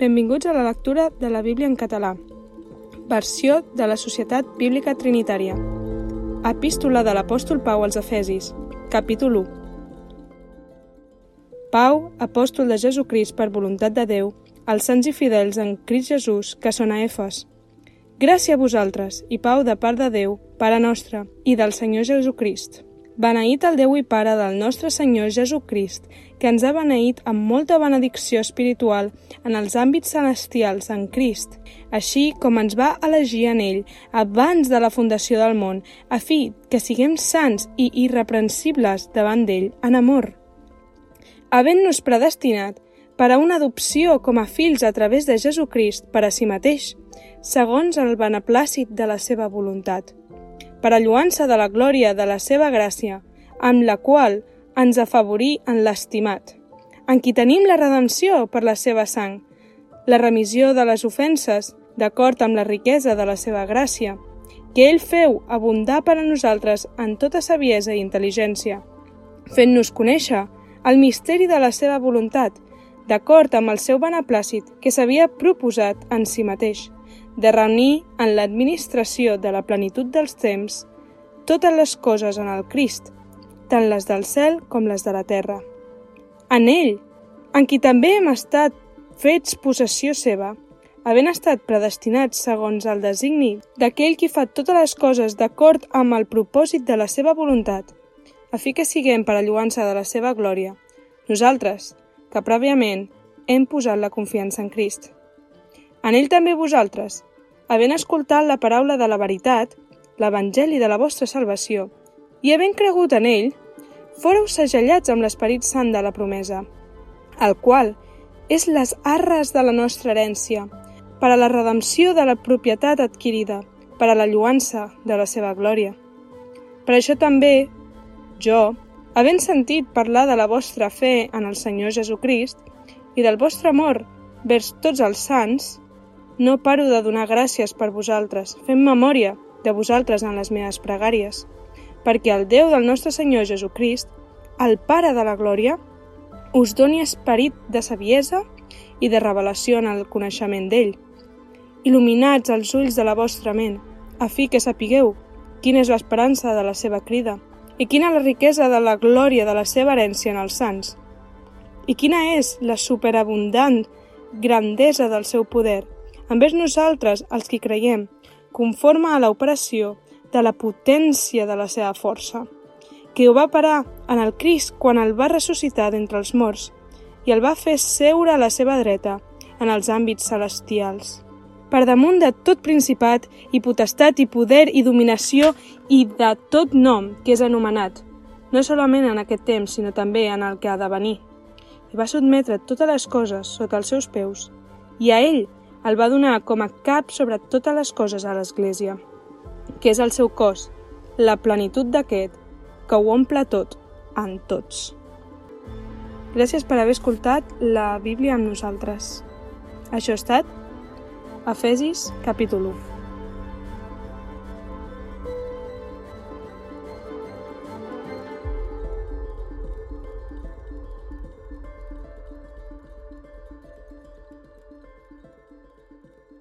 Benvinguts a la lectura de la Bíblia en català. Versió de la Societat Bíblica Trinitària. Epístola de l'Apòstol Pau als Efesis, capítol 1. Pau, apòstol de Jesucrist per voluntat de Déu, als sants i fidels en Crist Jesús que són a Efes. Gràcia a vosaltres i pau de part de Déu, Pare nostre, i del Senyor Jesucrist. Beneït el Déu i Pare del nostre Senyor Jesucrist, que ens ha beneït amb molta benedicció espiritual en els àmbits celestials en Crist, així com ens va elegir en ell abans de la fundació del món, a fi que siguem sants i irreprensibles davant d'ell en amor. Havent-nos predestinat per a una adopció com a fills a través de Jesucrist per a si mateix, segons el beneplàcit de la seva voluntat per a lluança de la glòria de la seva gràcia, amb la qual ens afavorí en l'estimat, en qui tenim la redempció per la seva sang, la remissió de les ofenses, d'acord amb la riquesa de la seva gràcia, que ell feu abundar per a nosaltres en tota saviesa i intel·ligència, fent-nos conèixer el misteri de la seva voluntat, d'acord amb el seu beneplàcit que s'havia proposat en si mateix, de reunir en l'administració de la plenitud dels temps totes les coses en el Crist, tant les del cel com les de la terra. En ell, en qui també hem estat fets possessió seva, havent estat predestinats segons el designi d'aquell qui fa totes les coses d'acord amb el propòsit de la seva voluntat, a fi que siguem per a lluança de la seva glòria, nosaltres, que prèviament hem posat la confiança en Crist. En ell també vosaltres, havent escoltat la paraula de la veritat, l'Evangeli de la vostra salvació, i havent cregut en ell, fóreu segellats amb l'Esperit Sant de la promesa, el qual és les arres de la nostra herència, per a la redempció de la propietat adquirida, per a la lluança de la seva glòria. Per això també, jo, havent sentit parlar de la vostra fe en el Senyor Jesucrist i del vostre amor vers tots els sants, no paro de donar gràcies per vosaltres, fent memòria de vosaltres en les meves pregàries, perquè el Déu del nostre Senyor Jesucrist, el Pare de la Glòria, us doni esperit de saviesa i de revelació en el coneixement d'ell, il·luminats els ulls de la vostra ment, a fi que sapigueu quina és l'esperança de la seva crida i quina la riquesa de la glòria de la seva herència en els sants, i quina és la superabundant grandesa del seu poder envers nosaltres, els que creiem, conforme a l'operació de la potència de la seva força, que ho va parar en el Crist quan el va ressuscitar d'entre els morts i el va fer seure a la seva dreta en els àmbits celestials. Per damunt de tot principat i potestat i poder i dominació i de tot nom que és anomenat, no solament en aquest temps, sinó també en el que ha de venir. I va sotmetre totes les coses sota els seus peus, i a ell el va donar com a cap sobre totes les coses a l'Església, que és el seu cos, la plenitud d'aquest, que ho omple tot, en tots. Gràcies per haver escoltat la Bíblia amb nosaltres. Això ha estat Efesis, capítol 1.